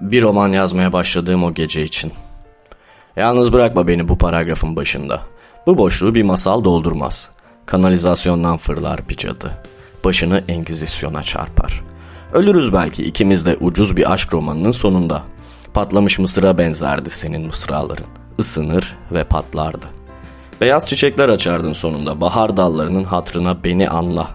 Bir roman yazmaya başladığım o gece için. Yalnız bırakma beni bu paragrafın başında. Bu boşluğu bir masal doldurmaz. Kanalizasyondan fırlar bir cadı. Başını engizisyona çarpar. Ölürüz belki ikimiz de ucuz bir aşk romanının sonunda. Patlamış mısıra benzerdi senin mısraların. Isınır ve patlardı. Beyaz çiçekler açardın sonunda. Bahar dallarının hatrına beni anla.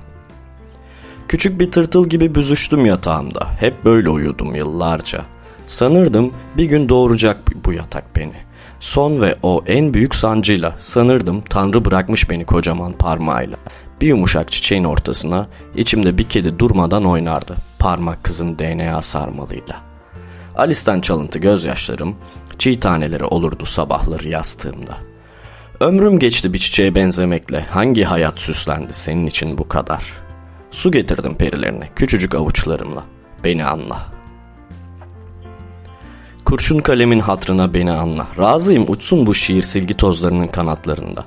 Küçük bir tırtıl gibi büzüştüm yatağımda. Hep böyle uyudum yıllarca. Sanırdım bir gün doğuracak bu yatak beni. Son ve o en büyük sancıyla sanırdım Tanrı bırakmış beni kocaman parmağıyla. Bir yumuşak çiçeğin ortasına içimde bir kedi durmadan oynardı. Parmak kızın DNA sarmalıyla. Alice'den çalıntı gözyaşlarım çiğ taneleri olurdu sabahları yastığımda. Ömrüm geçti bir çiçeğe benzemekle. Hangi hayat süslendi senin için bu kadar? Su getirdim perilerine küçücük avuçlarımla. Beni anla. Kurşun kalemin hatrına beni anla. Razıyım uçsun bu şiir silgi tozlarının kanatlarında.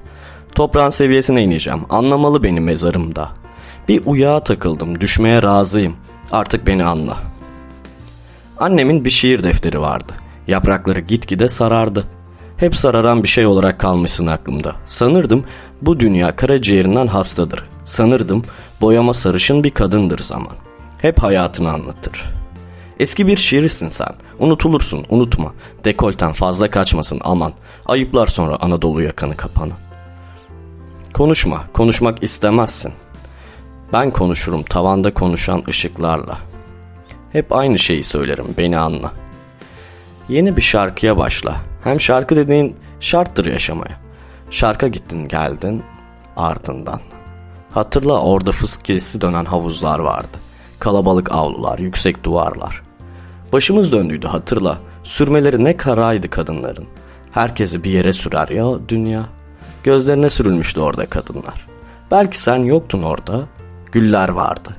Toprağın seviyesine ineceğim. Anlamalı beni mezarımda. Bir uyağa takıldım. Düşmeye razıyım. Artık beni anla. Annemin bir şiir defteri vardı. Yaprakları gitgide sarardı. Hep sararan bir şey olarak kalmışsın aklımda. Sanırdım bu dünya karaciğerinden hastadır. Sanırdım boyama sarışın bir kadındır zaman. Hep hayatını anlatır. Eski bir şiirsin sen. Unutulursun, unutma. Dekolten fazla kaçmasın aman. Ayıplar sonra Anadolu yakanı kapanı. Konuşma, konuşmak istemezsin. Ben konuşurum tavanda konuşan ışıklarla. Hep aynı şeyi söylerim, beni anla. Yeni bir şarkıya başla. Hem şarkı dediğin şarttır yaşamaya. Şarka gittin geldin ardından. Hatırla orada fıskiyesi dönen havuzlar vardı. Kalabalık avlular, yüksek duvarlar. Başımız döndüydü hatırla. Sürmeleri ne karaydı kadınların. Herkesi bir yere sürer ya dünya. Gözlerine sürülmüştü orada kadınlar. Belki sen yoktun orada. Güller vardı.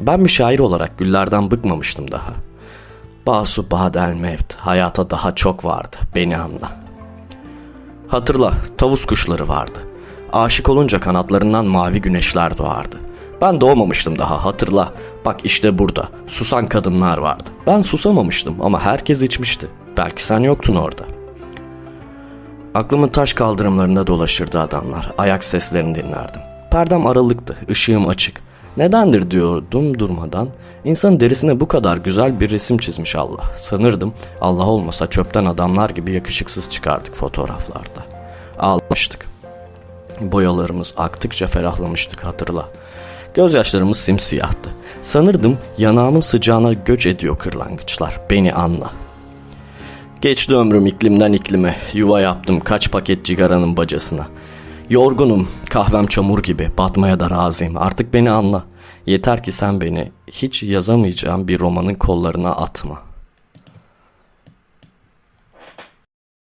Ben bir şair olarak güllerden bıkmamıştım daha. Basu badel mevt, hayata daha çok vardı, beni anla. Hatırla, tavus kuşları vardı. Aşık olunca kanatlarından mavi güneşler doğardı. Ben doğmamıştım daha hatırla. Bak işte burada. Susan kadınlar vardı. Ben susamamıştım ama herkes içmişti. Belki sen yoktun orada. Aklımın taş kaldırımlarında dolaşırdı adamlar. Ayak seslerini dinlerdim. Perdem aralıktı, ışığım açık. Nedendir diyordum durmadan. İnsanın derisine bu kadar güzel bir resim çizmiş Allah. Sanırdım Allah olmasa çöpten adamlar gibi yakışıksız çıkardık fotoğraflarda. Ağlamıştık. Boyalarımız aktıkça ferahlamıştık hatırla. Gözyaşlarımız simsiyahtı. Sanırdım yanağımın sıcağına göç ediyor kırlangıçlar. Beni anla. Geçti ömrüm iklimden iklime. Yuva yaptım kaç paket cigaranın bacasına. Yorgunum, kahvem çamur gibi. Batmaya da razıyım. Artık beni anla. Yeter ki sen beni hiç yazamayacağım bir romanın kollarına atma.''